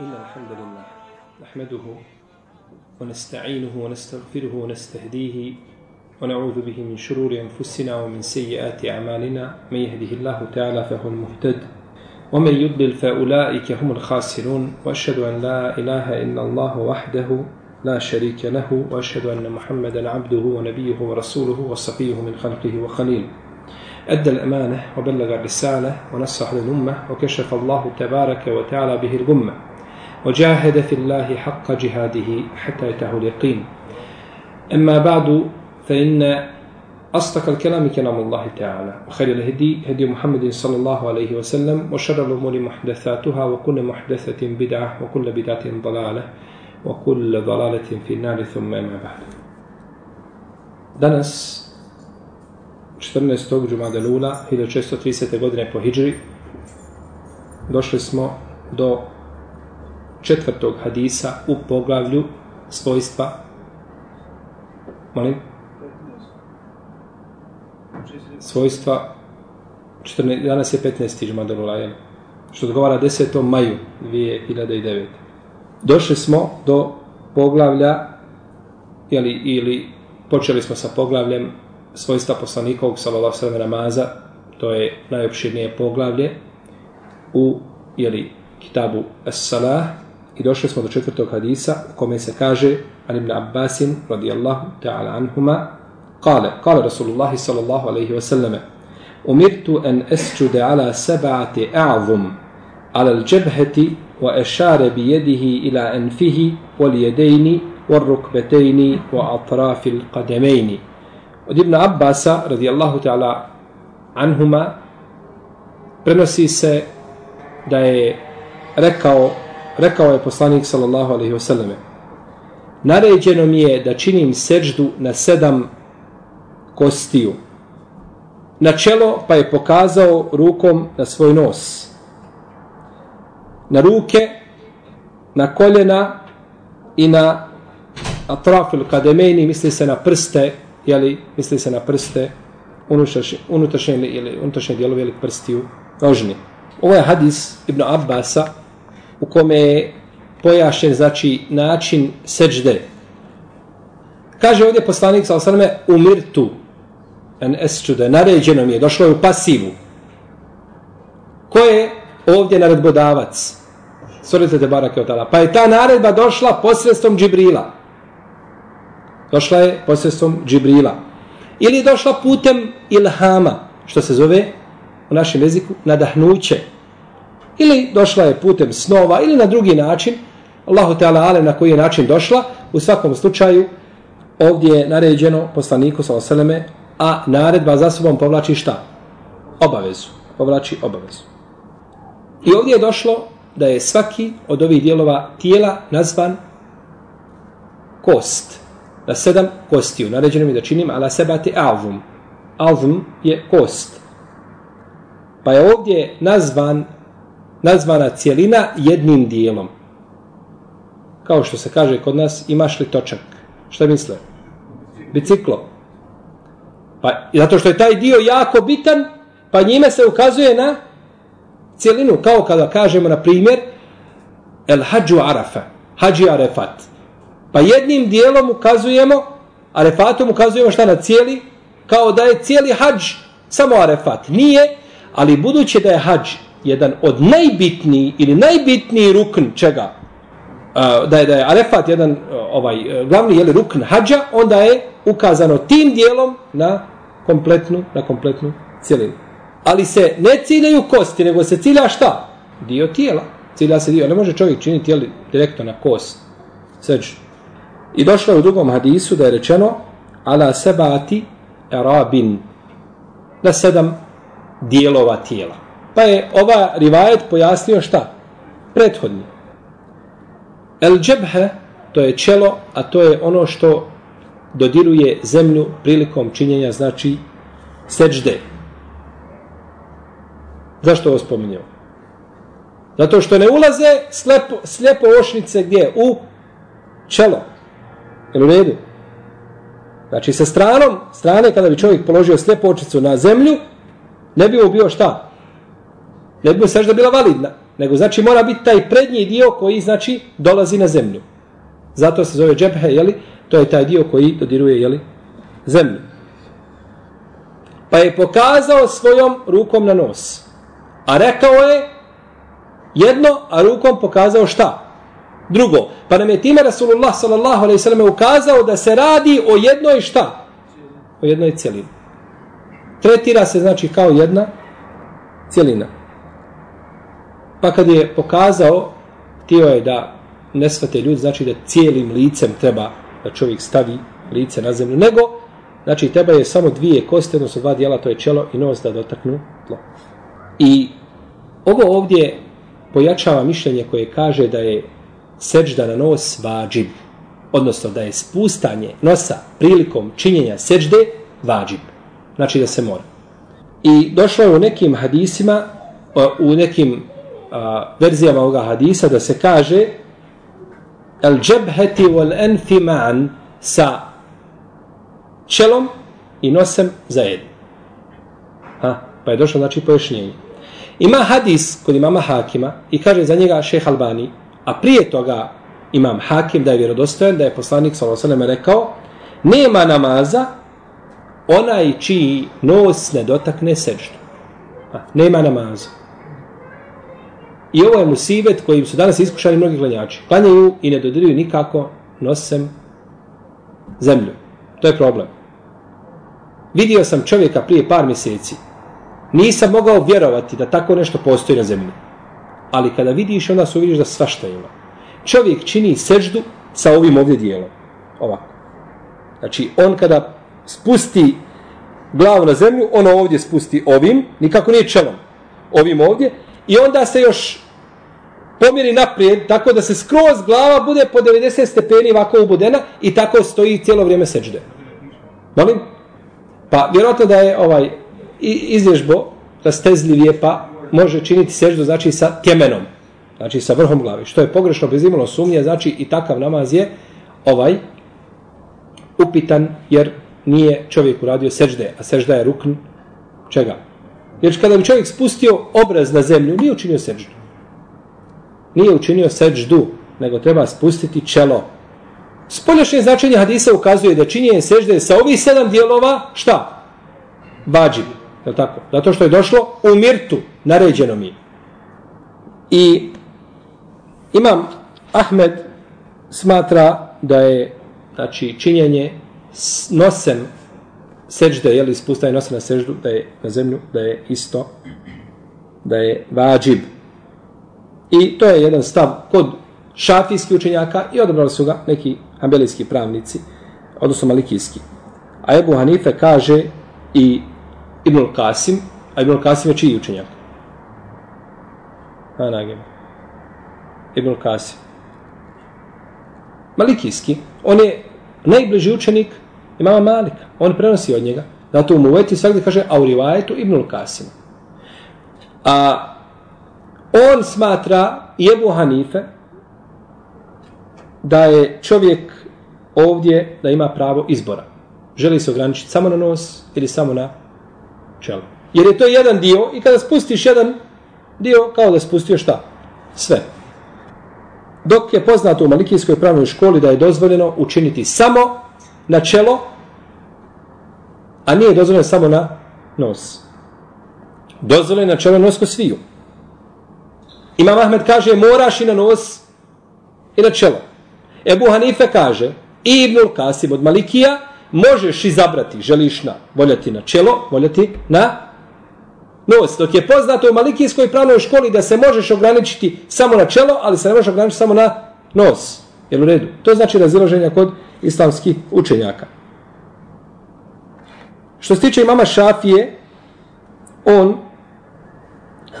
إن الحمد لله. نحمده ونستعينه ونستغفره ونستهديه ونعوذ به من شرور أنفسنا ومن سيئات أعمالنا. من يهده الله تعالى فهو المهتد ومن يضلل فأولئك هم الخاسرون. وأشهد أن لا إله إلا الله وحده لا شريك له وأشهد أن محمدا عبده ونبيه ورسوله وصفيه من خلقه وخليله أدى الأمانة وبلغ الرسالة ونصح للأمة وكشف الله تبارك وتعالى به الغمة. وجاهد في الله حق جهاده حتى يتاه اليقين أما بعد فإن أصدق الكلام كلام الله تعالى وخير الهدي هدي محمد صلى الله عليه وسلم وشر الأمور محدثاتها وكل محدثة بدعة وكل بدعة ضلالة وكل ضلالة في النار ثم أما بعد Danas 14. džumada lula 1630. godine po hijđri došli smo do četvrtog hadisa u poglavlju svojstva molim svojstva 14, danas je 15. džumada što odgovara 10. maju 2009. došli smo do poglavlja jeli, ili počeli smo sa poglavljem svojstva poslanikovog sallallahu alejhi namaza, to je najopširnije poglavlje u jeli, kitabu As-Salah I došli smo do četvrtog hadisa u kome se kaže an ibn Abbasin radijallahu ta'ala anhuma kale, kale Rasulullah sallallahu alaihi wa sallame Umirtu en esčude ala seba'ati a'vum ala l'đebheti wa ešare bi jedihi ila enfihi wal jedejni wal rukbetejni wa atrafil kademejni Od ibn Abbasa radijallahu ta'ala anhuma prenosi se da je rekao rekao je poslanik sallallahu alaihi wasallam, naređeno mi je da činim seđdu na sedam kostiju. Na čelo pa je pokazao rukom na svoj nos. Na ruke, na koljena i na atrafil kademeni, misli se na prste jeli, misli se na prste, unutrašnje, ili unutrašnje dijelove ili prstiju, nožni. Ovo je hadis Ibn Abbasa u kome je pojašen, znači, način seđde. Kaže ovdje poslanik, sa osrme umirtu, en esčude, naređeno mi je, došlo je u pasivu. Ko je ovdje naredbodavac? Svrljete te barake od tada. Pa je ta naredba došla posredstvom Džibrila. Došla je posredstvom Džibrila. Ili je došla putem ilhama, što se zove u našem jeziku nadahnuće. Ili došla je putem snova, ili na drugi način, Allahu Teala ale na koji je način došla, u svakom slučaju ovdje je naređeno poslaniku sa oseleme, a naredba za sobom povlači šta? Obavezu. Povlači obavezu. I ovdje je došlo da je svaki od ovih dijelova tijela nazvan kost na sedam kostiju. Naređeno mi da činim ala sebati avum. Avum je kost. Pa je ovdje nazvan, nazvana cijelina jednim dijelom. Kao što se kaže kod nas, imaš li točak? Šta misle? Biciklo. Pa, zato što je taj dio jako bitan, pa njime se ukazuje na cijelinu. Kao kada kažemo, na primjer, el hađu arafa, hađi arefat. Pa jednim dijelom ukazujemo, arefatom ukazujemo šta na cijeli, kao da je cijeli hađ samo arefat. Nije, ali budući da je hađ jedan od najbitniji ili najbitniji rukn čega, da je da je arefat jedan e, ovaj e, glavni je rukn hađa, onda je ukazano tim dijelom na kompletnu na kompletnu cijelinu. Ali se ne ciljaju kosti, nego se cilja šta? Dio tijela. Cilja se dio. Ne može čovjek činiti jeli, direktno na kost. Sveđu. I došlo je u drugom hadisu da je rečeno ala sebati erabin na sedam dijelova tijela. Pa je ova rivajet pojasnio šta? Prethodni. El džebhe, to je čelo, a to je ono što dodiruje zemlju prilikom činjenja, znači seđde. Zašto ovo spominjao? Zato što ne ulaze slepo, slijepo ošnice gdje? U čelo. Jel u redu? Znači sa stranom, strane kada bi čovjek položio slijepu očicu na zemlju, ne bi mu bio šta? Ne bi mu sežda bila validna. nego znači mora biti taj prednji dio koji znači dolazi na zemlju. Zato se zove džephe, jeli? To je taj dio koji dodiruje, jeli? Zemlju. Pa je pokazao svojom rukom na nos. A rekao je jedno, a rukom pokazao šta? Drugo. Pa nam je time Rasulullah sallallahu alaihi sallam ukazao da se radi o jednoj šta? O jednoj cijelini. Tretira se znači kao jedna cijelina. Pa kad je pokazao, htio je da ne svate ljudi, znači da cijelim licem treba da čovjek stavi lice na zemlju, nego znači treba je samo dvije koste, odnosno dva dijela, to je čelo i nos da dotaknu tlo. I ovo ovdje pojačava mišljenje koje kaže da je seđda na nos vađib, odnosno da je spustanje nosa prilikom činjenja seđde vađib, znači da se mora. I došlo je u nekim hadisima, u nekim a, verzijama ovoga hadisa da se kaže el džebheti wal enfi ma'an sa čelom i nosem zajedno. Ha, pa je došlo znači pojašnjenje. Ima hadis kod imama Hakima i kaže za njega šeh Albani, a prije toga imam Hakim da je vjerodostojan, da je poslanik s.a.v. rekao, nema namaza onaj čiji nos ne dotakne seždu. Ha, nema namaza. I ovo je musibet kojim su danas iskušani mnogi klanjači. Klanjaju i ne dodiruju nikako nosem zemlju. To je problem. Vidio sam čovjeka prije par mjeseci. Nisam mogao vjerovati da tako nešto postoji na zemlji. Ali kada vidiš, onda su vidiš da svašta ima. Čovjek čini seždu sa ovim ovdje dijelom. Ovako. Znači, on kada spusti glavu na zemlju, ono ovdje spusti ovim, nikako nije čelom, ovim ovdje, i onda se još pomiri naprijed, tako da se skroz glava bude po 90 stepeni ovako ubudena i tako stoji cijelo vrijeme seđde. Molim? Pa vjerojatno da je ovaj izvježbo rastezljivije pa može činiti seždu znači sa tjemenom, znači sa vrhom glavi, što je pogrešno bez imalo sumnje, znači i takav namaz je ovaj upitan jer nije čovjek uradio sežde, a sežda je rukn čega? Jer kada bi čovjek spustio obraz na zemlju, nije učinio seđdu. nije učinio seđdu, nego treba spustiti čelo. Spoljašnje značenje hadisa ukazuje da činjenje sežde sa ovih sedam dijelova, šta? Bađib, je tako? Zato što je došlo u mirtu, naređeno mi. I imam Ahmed smatra da je znači, činjenje nosem seđde, jeli spustanje nosa na seždu, da je na zemlju, da je isto, da je vađib. I to je jedan stav kod šafijskih učenjaka i odobrali su ga neki ambelijski pravnici, odnosno malikijski. A Ebu Hanife kaže i Ibnul Kasim, a Ibnul Kasim je čiji učenjak? A, nagim. Ibnul Kasim. Malikijski, on je najbliži učenik imama Malika. On prenosi od njega. Zato u Muveti svakde kaže, a u Rivajetu Ibnul A on smatra Jebu Hanife da je čovjek ovdje da ima pravo izbora. Želi se ograničiti samo na nos ili samo na čelo. Jer je to jedan dio i kada spustiš jedan dio, kao da spustio šta? Sve. Dok je poznato u Malikijskoj pravnoj školi da je dozvoljeno učiniti samo na čelo, a nije dozvoljeno samo na nos. Dozvoljeno na čelo nos ko sviju. Imam Ahmed kaže moraš i na nos i na čelo. Ebu Hanife kaže i Ibnul Kasim od Malikija možeš izabrati, želiš na, voljeti na čelo, voljeti na nos. Dok je poznato u Malikijskoj pravnoj školi da se možeš ograničiti samo na čelo, ali se ne možeš ograničiti samo na nos. Jel u redu? To znači razilaženja kod islamskih učenjaka. Što se tiče imama Šafije, on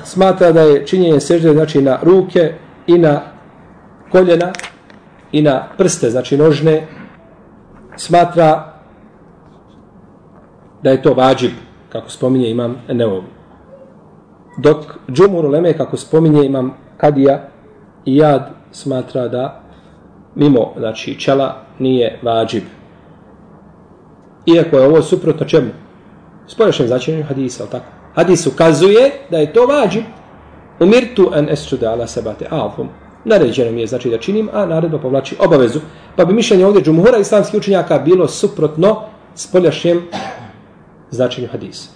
smatra da je činjenje sežde znači na ruke i na koljena i na prste, znači nožne, smatra da je to vađib, kako spominje imam Neovi. Dok Džumur Leme, kako spominje imam Kadija i Jad, smatra da mimo, znači, čela nije vađib. Iako je ovo suprotno čemu? Spojašnjem značenju hadisa, ali tako? Hadis ukazuje da je to vađib. Umirtu an esjuda ala sabate alfum. Naređeno mi je znači da činim, a naredba povlači obavezu. Pa bi mišljenje ovdje džumhura islamskih učenjaka bilo suprotno spoljašnjem značenju hadisa.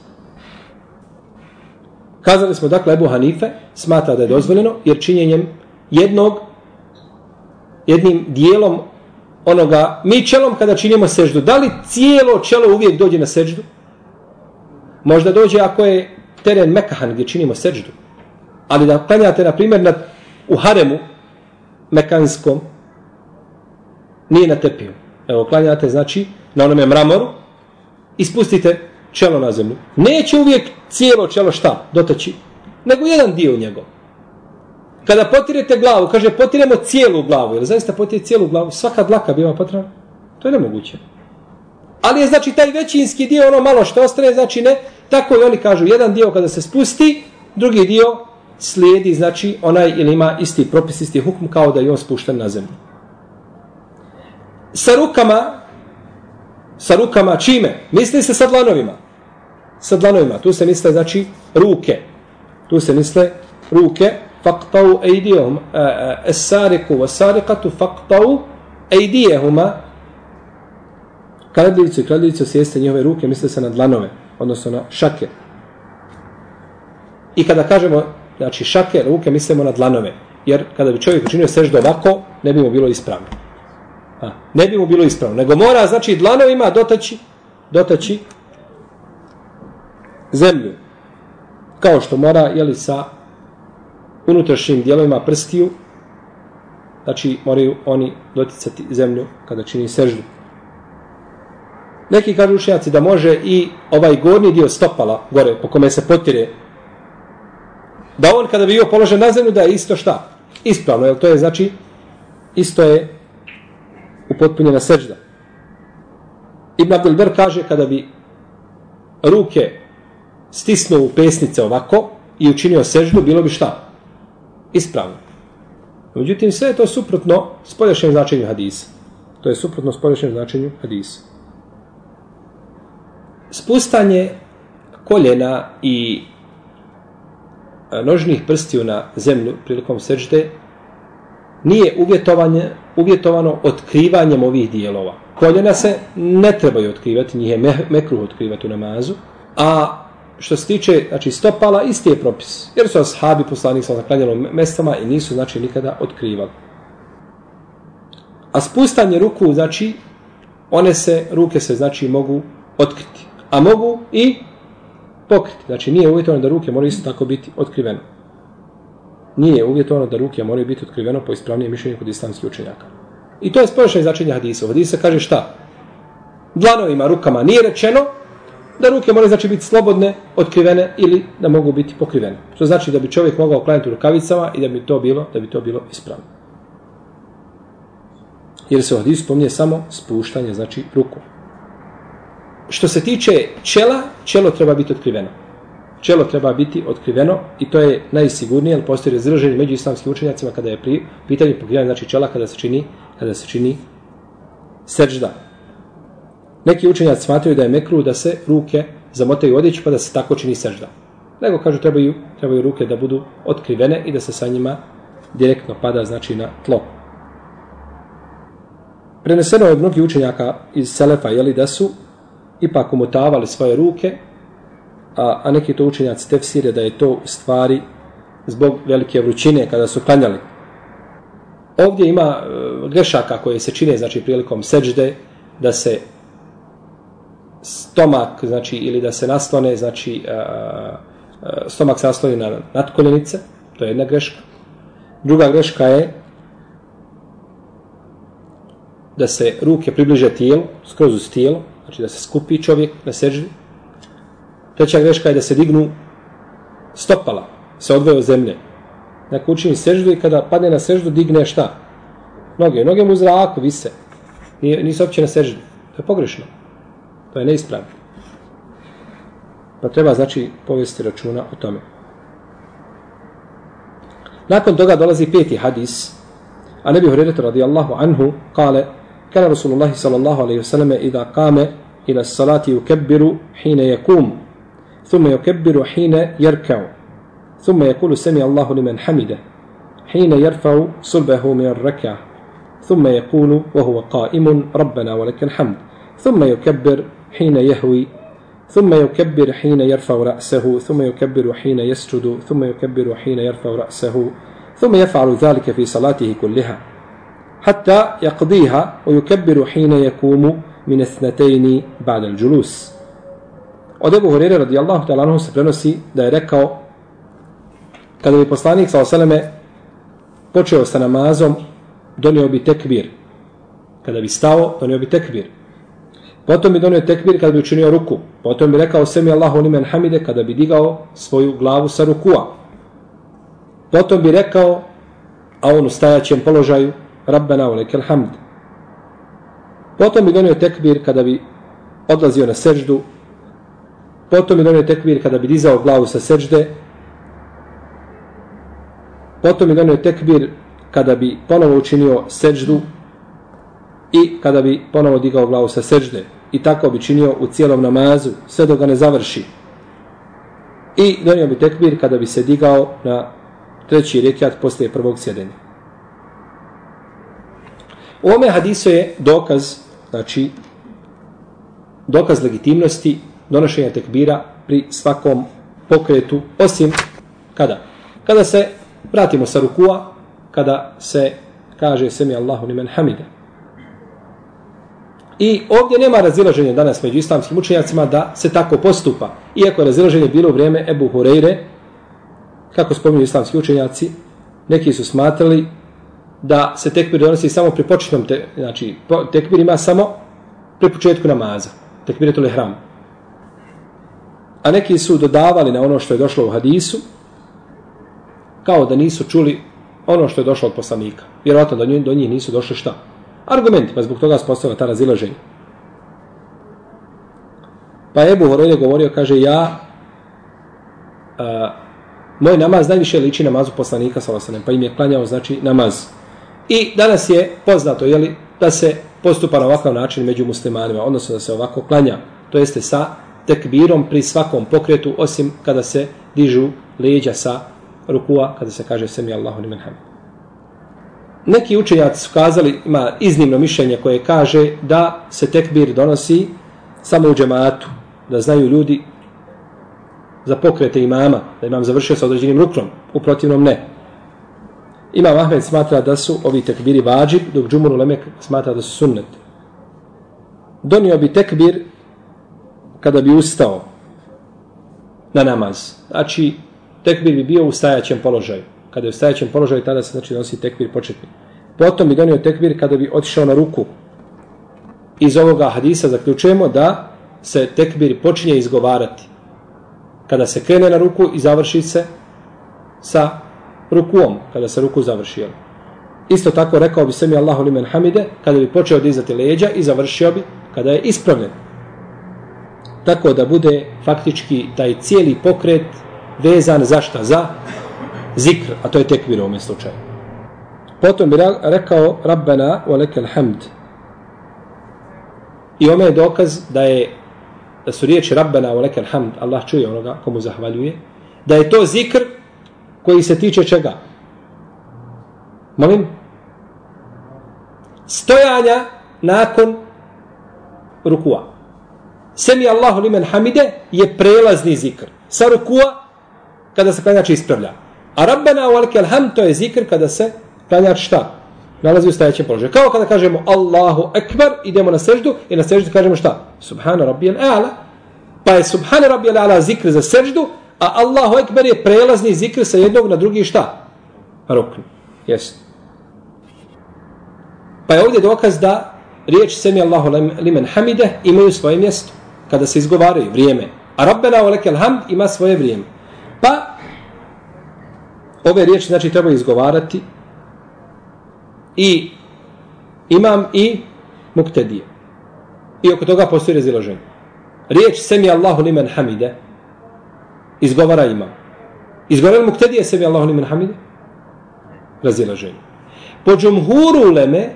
Kazali smo dakle Ebu Hanife smatra da je dozvoljeno jer činjenjem jednog jednim dijelom onoga mi čelom kada činimo seždu da li cijelo čelo uvijek dođe na seždu? Možda dođe ako je teren Mekahan gdje činimo seždu ali da klanjate na primjer na, u haremu mekanskom nije na tepiju. Evo klanjate znači na onome mramoru ispustite čelo na zemlju. Neće uvijek cijelo čelo šta dotaći nego jedan dio njegov kada potirete glavu kaže potiremo cijelu glavu jer zaista potire cijelu glavu svaka dlaka biva potrebna to je nemoguće ali je znači taj većinski dio ono malo što ostane znači ne tako i oni kažu jedan dio kada se spusti drugi dio slijedi, znači onaj ili ima isti propis, isti hukm kao da je on spušten na zemlju. Sa rukama, sa rukama čime? Misli se sa dlanovima. Sa dlanovima. Tu se misle, znači, ruke. Tu se misle ruke. Faktau ejdijehum. Esariku eh, eh, vasarikatu faktau ejdijehuma. Kradljivicu i kradljivicu sjeste njihove ruke, misle se na dlanove, odnosno na šake. I kada kažemo znači šake, ruke, mislimo na dlanove. Jer kada bi čovjek učinio seždu ovako, ne bi mu bilo ispravno. A, ne bi mu bilo ispravno. Nego mora, znači, dlanovima dotaći, dotaći zemlju. Kao što mora, jeli, sa unutrašnjim dijelovima prstiju, znači, moraju oni doticati zemlju kada čini seždu. Neki kažu učenjaci da može i ovaj gornji dio stopala gore po kome se potire da on kada bi bio položen na zemlju da je isto šta? Ispravno, jer to je znači isto je upotpunjena sežda. Ibn Abdelber kaže kada bi ruke stisnuo u pesnice ovako i učinio seždu, bilo bi šta? Ispravno. Međutim, sve je to suprotno spoljašnjem značenju hadisa. To je suprotno spoljašnjem značenju hadisa. Spustanje koljena i e, nožnih prstiju na zemlju prilikom sežde nije uvjetovanje, uvjetovano otkrivanjem ovih dijelova. Koljena se ne trebaju otkrivati, nije mekruh otkrivati u namazu, a što se tiče znači, stopala, isti je propis. Jer su ashabi poslanih sa zaklanjenom mestama i nisu znači nikada otkrivali. A spustanje ruku, znači, one se, ruke se znači mogu otkriti. A mogu i pokriti. Znači nije uvjetovano da ruke moraju isto tako biti otkrivene. Nije uvjetovano da ruke moraju biti otkriveno po ispravnijem mišljenju kod islamskih učenjaka. I to je spoješanje značenja hadisa. Hadisa kaže šta? Dlanovima, rukama nije rečeno da ruke moraju znači biti slobodne, otkrivene ili da mogu biti pokrivene. Što znači da bi čovjek mogao klanjati u rukavicama i da bi to bilo, da bi to bilo ispravno. Jer se u hadisu spominje samo spuštanje, znači ruku. Što se tiče čela, čelo treba biti otkriveno. Čelo treba biti otkriveno i to je najsigurnije, jer postoji razraženje među islamskim učenjacima kada je pri pitanju pokrivanja znači čela kada se čini kada se čini sežda. Neki učenjaci smatraju da je mekru da se ruke zamotaju odjeću pa da se tako čini sežda. Nego kažu trebaju, trebaju ruke da budu otkrivene i da se sa njima direktno pada znači na tlo. Preneseno je od mnogih učenjaka iz Selefa, jeli da su ipak umotavali svoje ruke, a, a neki to učenjaci tefsire da je to u stvari zbog velike vrućine kada su klanjali. Ovdje ima e, grešaka koje se čine znači prilikom seđde da se stomak znači ili da se naslone znači a, a, stomak se nasloni na nadkoljenice to je jedna greška druga greška je da se ruke približe tijelu skroz uz tijelo znači da se skupi čovjek na seždi. Treća greška je da se dignu stopala, se odvoje od zemlje. Neko učini seždu i kada padne na seždu, digne šta? Noge. Noge mu u zraku vise. Nije, nisu opće na seždu. To je pogrešno. To je neispravno. Pa treba, znači, povesti računa o tome. Nakon toga dolazi peti hadis, a nebi bi radijallahu anhu, kale, kana Rasulullah sallallahu alaihi wasallam ida kame ila salati yukabbiru hina yakum thumma yukabbiru hina yarka'u thumma yaqulu sami Allahu liman hamide, hina yarfa'u sulbahu min ar-rak'a thumma yaqulu wa huwa qa'imun rabbana wa lakal hamd ثم يكبر حين يهوي ثم يكبر حين يرفع رأسه ثم يكبر حين يسجد ثم يكبر حين يرفع رأسه ثم يفعل ذلك في صلاته كلها حتى يقضيها ويكبر حين يقوم من اثنتين بعد الجلوس Od Ebu Hurere radijallahu ta'ala anhu se prenosi da je rekao kada bi poslanik sa osaleme počeo sa namazom donio bi tekbir. Kada bi stao, donio bi tekbir. Potom bi donio tekbir kada bi učinio ruku. Potom bi rekao semi Allahu limen hamide kada bi digao svoju glavu sa rukua. Potom bi rekao, a on u stajaćem položaju, Rabbena u lekel hamd. Potom bi donio tekbir kada bi odlazio na seždu. Potom bi donio tekbir kada bi dizao glavu sa sežde. Potom bi donio tekbir kada bi ponovo učinio seždu i kada bi ponovo digao glavu sa sežde. I tako bi činio u cijelom namazu, sve dok ga ne završi. I donio bi tekbir kada bi se digao na treći rekiat poslije prvog sjedenja. U ome hadisu je dokaz, znači, dokaz legitimnosti donošenja tekbira pri svakom pokretu, osim kada? Kada se vratimo sa rukua, kada se kaže semi Allahu nimen hamide. I ovdje nema razilaženja danas među islamskim učenjacima da se tako postupa. Iako je razilaženje bilo u vrijeme Ebu Hureyre, kako spominju islamski učenjaci, neki su smatrali da se tekbir donosi samo pri početnom, te, znači tekbir ima samo pri početku namaza. Tekbir je to hram. A neki su dodavali na ono što je došlo u hadisu, kao da nisu čuli ono što je došlo od poslanika. Vjerovatno do njih, do njih nisu došli šta? Argument, pa zbog toga spostava ta razilaženja. Pa Ebu Horojde govorio, kaže, ja a, moj namaz najviše liči namazu poslanika, salasanem, pa im je klanjao, znači, namaz. I danas je poznato, jeli, da se postupa na ovakav način među muslimanima, odnosno da se ovako klanja, to jeste sa tekbirom pri svakom pokretu, osim kada se dižu leđa sa rukua kada se kaže semi Allahu limen hamd. Neki učenjaci su kazali, ima iznimno mišljenje koje kaže da se tekbir donosi samo u džematu, da znaju ljudi za pokrete imama, da imam završio sa određenim ruknom, u protivnom ne. Imam Ahmed smatra da su ovi tekbiri vađib, dok Džumur Ulemek smatra da su sunnet. Donio bi tekbir kada bi ustao na namaz. Znači, tekbir bi bio u stajaćem položaju. Kada je u stajaćem položaju, tada se znači nosi tekbir početni. Potom bi donio tekbir kada bi otišao na ruku. Iz ovoga hadisa zaključujemo da se tekbir počinje izgovarati. Kada se krene na ruku i završi se sa rukuom, kada se ruku završi. Isto tako rekao bi se mi Allahu limen hamide, kada bi počeo dizati leđa i završio bi kada je ispravljen. Tako da bude faktički taj cijeli pokret vezan za šta? Za zikr, a to je tekbir u ovom slučaju. Potom bi rekao Rabbena wa lekel hamd. I ome je dokaz da je da su riječi Rabbena wa lekel hamd, Allah čuje onoga komu zahvaljuje, da je to zikr koji se tiče čega? Molim? Stojanja nakon rukua. Semi Allahu limen hamide je prelazni zikr. Sa rukua kada se klanjač ispravlja. A Rabbena u alike alham to je zikr kada se klanjač šta? Nalazi u stajećem položaju. Kao kada kažemo Allahu ekber, idemo na seždu i na seždu kažemo šta? Subhana rabbi al-a'la. Pa je Subhana rabbi al-a'la zikr za seždu, a Allahu ekber je prelazni zikr sa jednog na drugi šta? Rukn. Jesu. Pa je ovdje dokaz da riječ semi Allahu limen hamide imaju svoje mjesto kada se izgovaraju vrijeme. A Rabbena u alike alhamd ima svoje vrijeme. Pa, ove riječi znači treba izgovarati i imam i muktedije. I oko toga postoji razilaženje. Riječ semi Allahu limen hamide izgovara imam. Izgovara muktedije semi Allahu limen hamide? Razilaženje. Po džumhuru leme,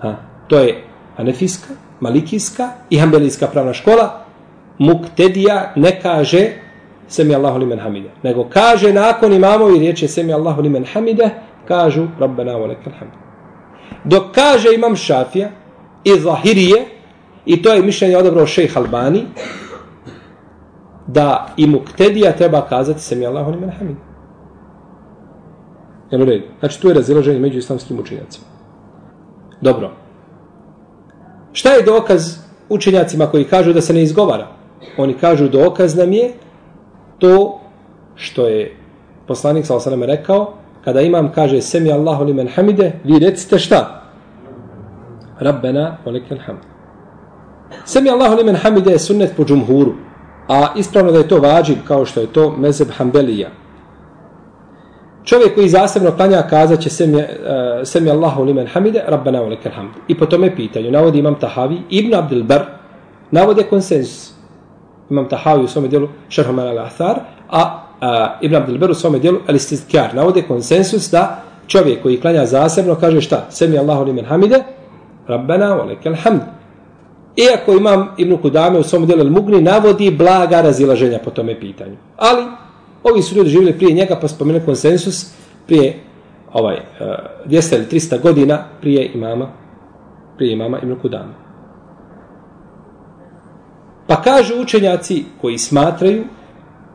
ha, to je anefijska, malikijska i hambelijska pravna škola, muktedija ne kaže semi Allahu limen hamide. Nego kaže nakon imamovi riječi semi Allahu limen hamide, kažu Rabbena wa lekel hamd. Dok kaže imam Šafija i Zahirije, i to je mišljenje odabrao šejh Albani, da i muktedija treba kazati semi Allahu limen hamide. Jel u redu? Znači tu je razilaženje među islamskim učinjacima. Dobro. Šta je dokaz učenjacima koji kažu da se ne izgovara? Oni kažu dokaz nam je to što je poslanik sa osaname rekao, kada imam kaže semi Allahu limen hamide, vi recite šta? Rabbena olikel hamd. Semi Allahu limen hamide je sunnet po džumhuru, a ispravno da je to vađib kao što je to mezeb hambelija. Čovjek koji zasebno klanja kazat će semi, uh, semi Allahu limen hamide, Rabbena olikel hamd. I po tome pitanju, navodi imam Tahavi, Ibn Abdelbar, navode konsensus imam Tahavi u svome dijelu Šerhoman al-Athar, a, a Ibn Abdel Ber u svome dijelu Al-Istizkar navode konsensus da čovjek koji klanja zasebno kaže šta? Semi Allahu li men hamide, Rabbena wa lekel hamd. Iako imam Ibn Kudame u svome dijelu Al-Mugni navodi blaga razilaženja po tome pitanju. Ali, ovi su ljudi živjeli prije njega pa spomenu konsensus prije ovaj, eh, uh, 200 ili 300 godina prije imama prije imama Ibn Kudame. Pa kažu učenjaci koji smatraju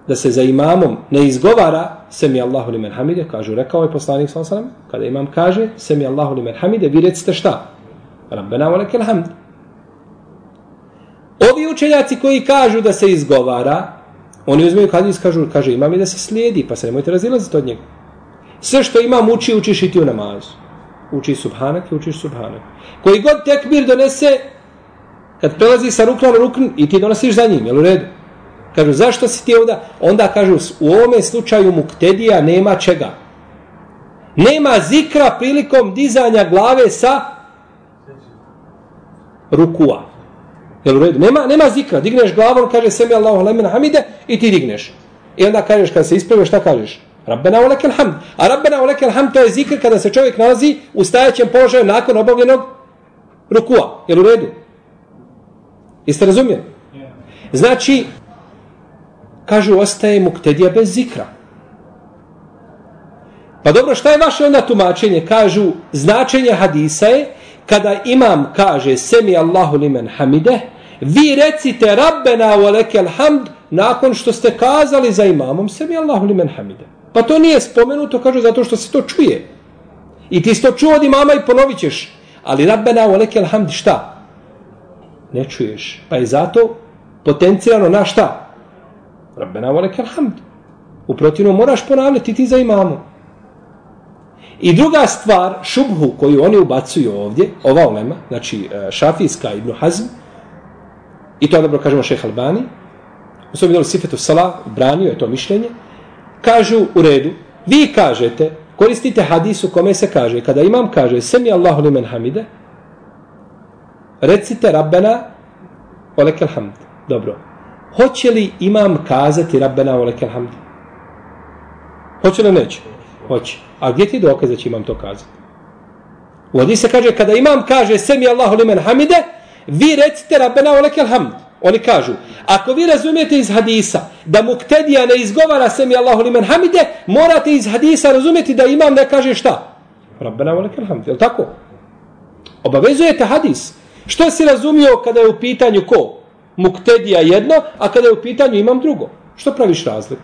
da se za imamom ne izgovara semi Allahu limen hamide, kažu rekao je poslanik sallallahu alejhi kada imam kaže semi Allahu limen hamide, vi recite šta? Rabbena wa lakal hamd. Ovi učenjaci koji kažu da se izgovara, oni uzmeju hadis kažu kaže imam i da se slijedi, pa se nemojte razilaziti od njega. Sve što imam uči, učiš i ti u namazu. Uči subhanak i učiš subhanak. Koji god tekbir donese, kad prelazi sa rukna na rukn i ti donosiš za njim, jel u redu? Kažu, zašto si ti ovdje? Onda kažu, u ovome slučaju muktedija nema čega. Nema zikra prilikom dizanja glave sa rukua. Jel u redu? Nema, nema zikra. Digneš glavom, kaže semi Allahu lemen hamide i ti digneš. I onda kažeš, kad se ispraviš, šta kažeš? Rabbena ulekel hamd. A Rabbena ulekel hamd, to je zikr kada se čovjek nalazi u stajaćem položaju nakon obavljenog rukua. Jel u redu? Jeste razumjeli? Znači, kažu, ostaje muktedija bez zikra. Pa dobro, šta je vaše onda tumačenje? Kažu, značenje hadisa je, kada imam kaže, semi Allahu limen hamide, vi recite, rabbena u alekel hamd, nakon što ste kazali za imamom, semi Allahu limen hamide. Pa to nije spomenuto, kažu, zato što se to čuje. I ti si to čuo od imama i ponovit ćeš. Ali rabbena u alekel hamd, šta? Ne čuješ. Pa je zato potencijalno na šta? Rabbena voleke alhamd. U protivnom moraš ponavljati ti za imamu. I druga stvar, šubhu koju oni ubacuju ovdje, ova ulema, znači e, Šafijska ibn Hazm, i to dobro kažemo šeha Albani, u svojom delu Sifetu Sala, branio je to mišljenje, kažu u redu, vi kažete, koristite hadisu kome se kaže, kada imam kaže, semi Allahu limen hamide, recite Rabbena olekel hamd. Dobro. Hoće li imam kazati Rabbena olekel hamd? Hoće li neće? Hoće. A gdje ti dokaz da će imam to kazati? U se kaže, kada imam kaže Semi Allahu limen hamide, vi recite Rabbena olekel hamd. Oni kažu, ako vi razumijete iz hadisa da muktedija ne izgovara Semi Allahu limen hamide, morate iz hadisa razumjeti da imam ne kaže šta? Rabbena olekel hamd. Je tako? Obavezujete hadis. Što si razumio kada je u pitanju ko? Muktedija jedno, a kada je u pitanju imam drugo. Što praviš razliku?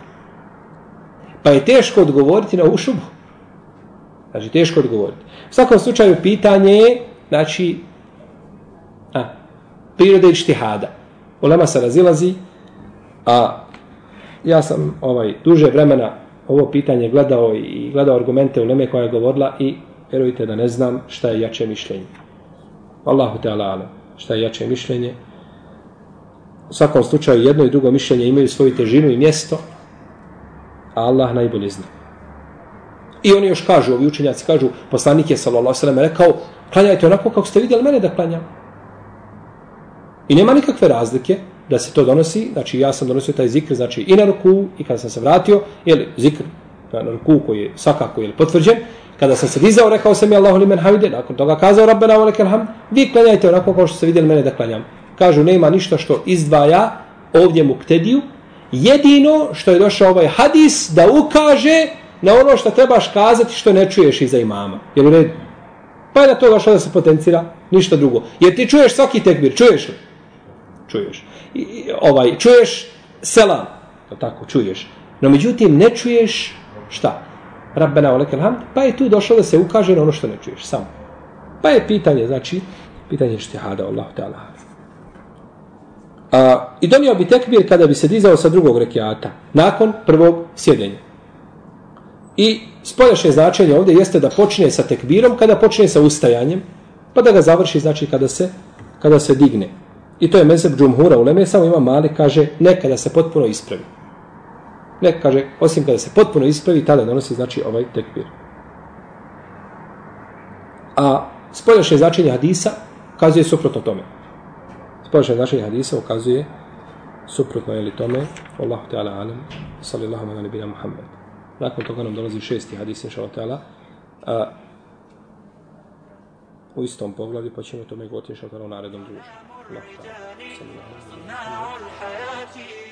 Pa je teško odgovoriti na ušubu. Znači, teško odgovoriti. U svakom slučaju, pitanje je, znači, a, prirode i štihada. Ulema se razilazi, a ja sam ovaj duže vremena ovo pitanje gledao i gledao argumente u Leme koja je govorila i vjerujte da ne znam šta je jače mišljenje. Allahu te ala šta je jače mišljenje. U svakom slučaju jedno i drugo mišljenje imaju svoju težinu i mjesto, a Allah najbolje zna. I oni još kažu, ovi učenjaci kažu, poslanik je sallallahu sallam rekao, klanjajte onako kako ste vidjeli mene da klanjam. I nema nikakve razlike da se to donosi, znači ja sam donosio taj zikr, znači i na ruku, i kada sam se vratio, je zikr na ruku koji je svakako je potvrđen, kada sam se dizao, rekao sam mi Allahu limen hamide, nakon toga kazao Rabbena wa lakal hamd, vi klanjajte onako kao što ste vidjeli mene da klanjam. Kažu, nema ništa što izdvaja ovdje muktediju jedino što je došao ovaj hadis da ukaže na ono što trebaš kazati što ne čuješ iza imama. Je u redu? Pa je na to došlo da se potencira ništa drugo. Jer ti čuješ svaki tekbir, čuješ li? Čuješ. I, ovaj, čuješ selam, to tako, čuješ. No međutim, ne čuješ šta? Rabbena olekel hamd, pa je tu došlo da se ukaže na ono što ne čuješ, samo. Pa je pitanje, znači, pitanje štihada, Allah te Allah. A, I donio bi tekbir kada bi se dizao sa drugog rekiata, nakon prvog sjedenja. I spoljašnje značenje ovdje jeste da počne sa tekbirom kada počne sa ustajanjem, pa da ga završi znači kada se kada se digne. I to je mezeb džumhura u Leme, samo ima mali, kaže, nekada se potpuno ispravi. Ne, kaže, osim kada se potpuno ispravi, tada donosi, znači, ovaj tekbir. A spoljašnje značenje hadisa kazuje suprotno tome. Spoljašnje značenje hadisa ukazuje suprotno je li tome, Allahu Teala alem, sallallahu ala nebina Muhammed. Nakon toga nam dolazi šesti hadis, inša Allah, a, u istom poglavlju, pa ćemo tome govoriti inša Allah u narednom družu. Allah, sallallahu ala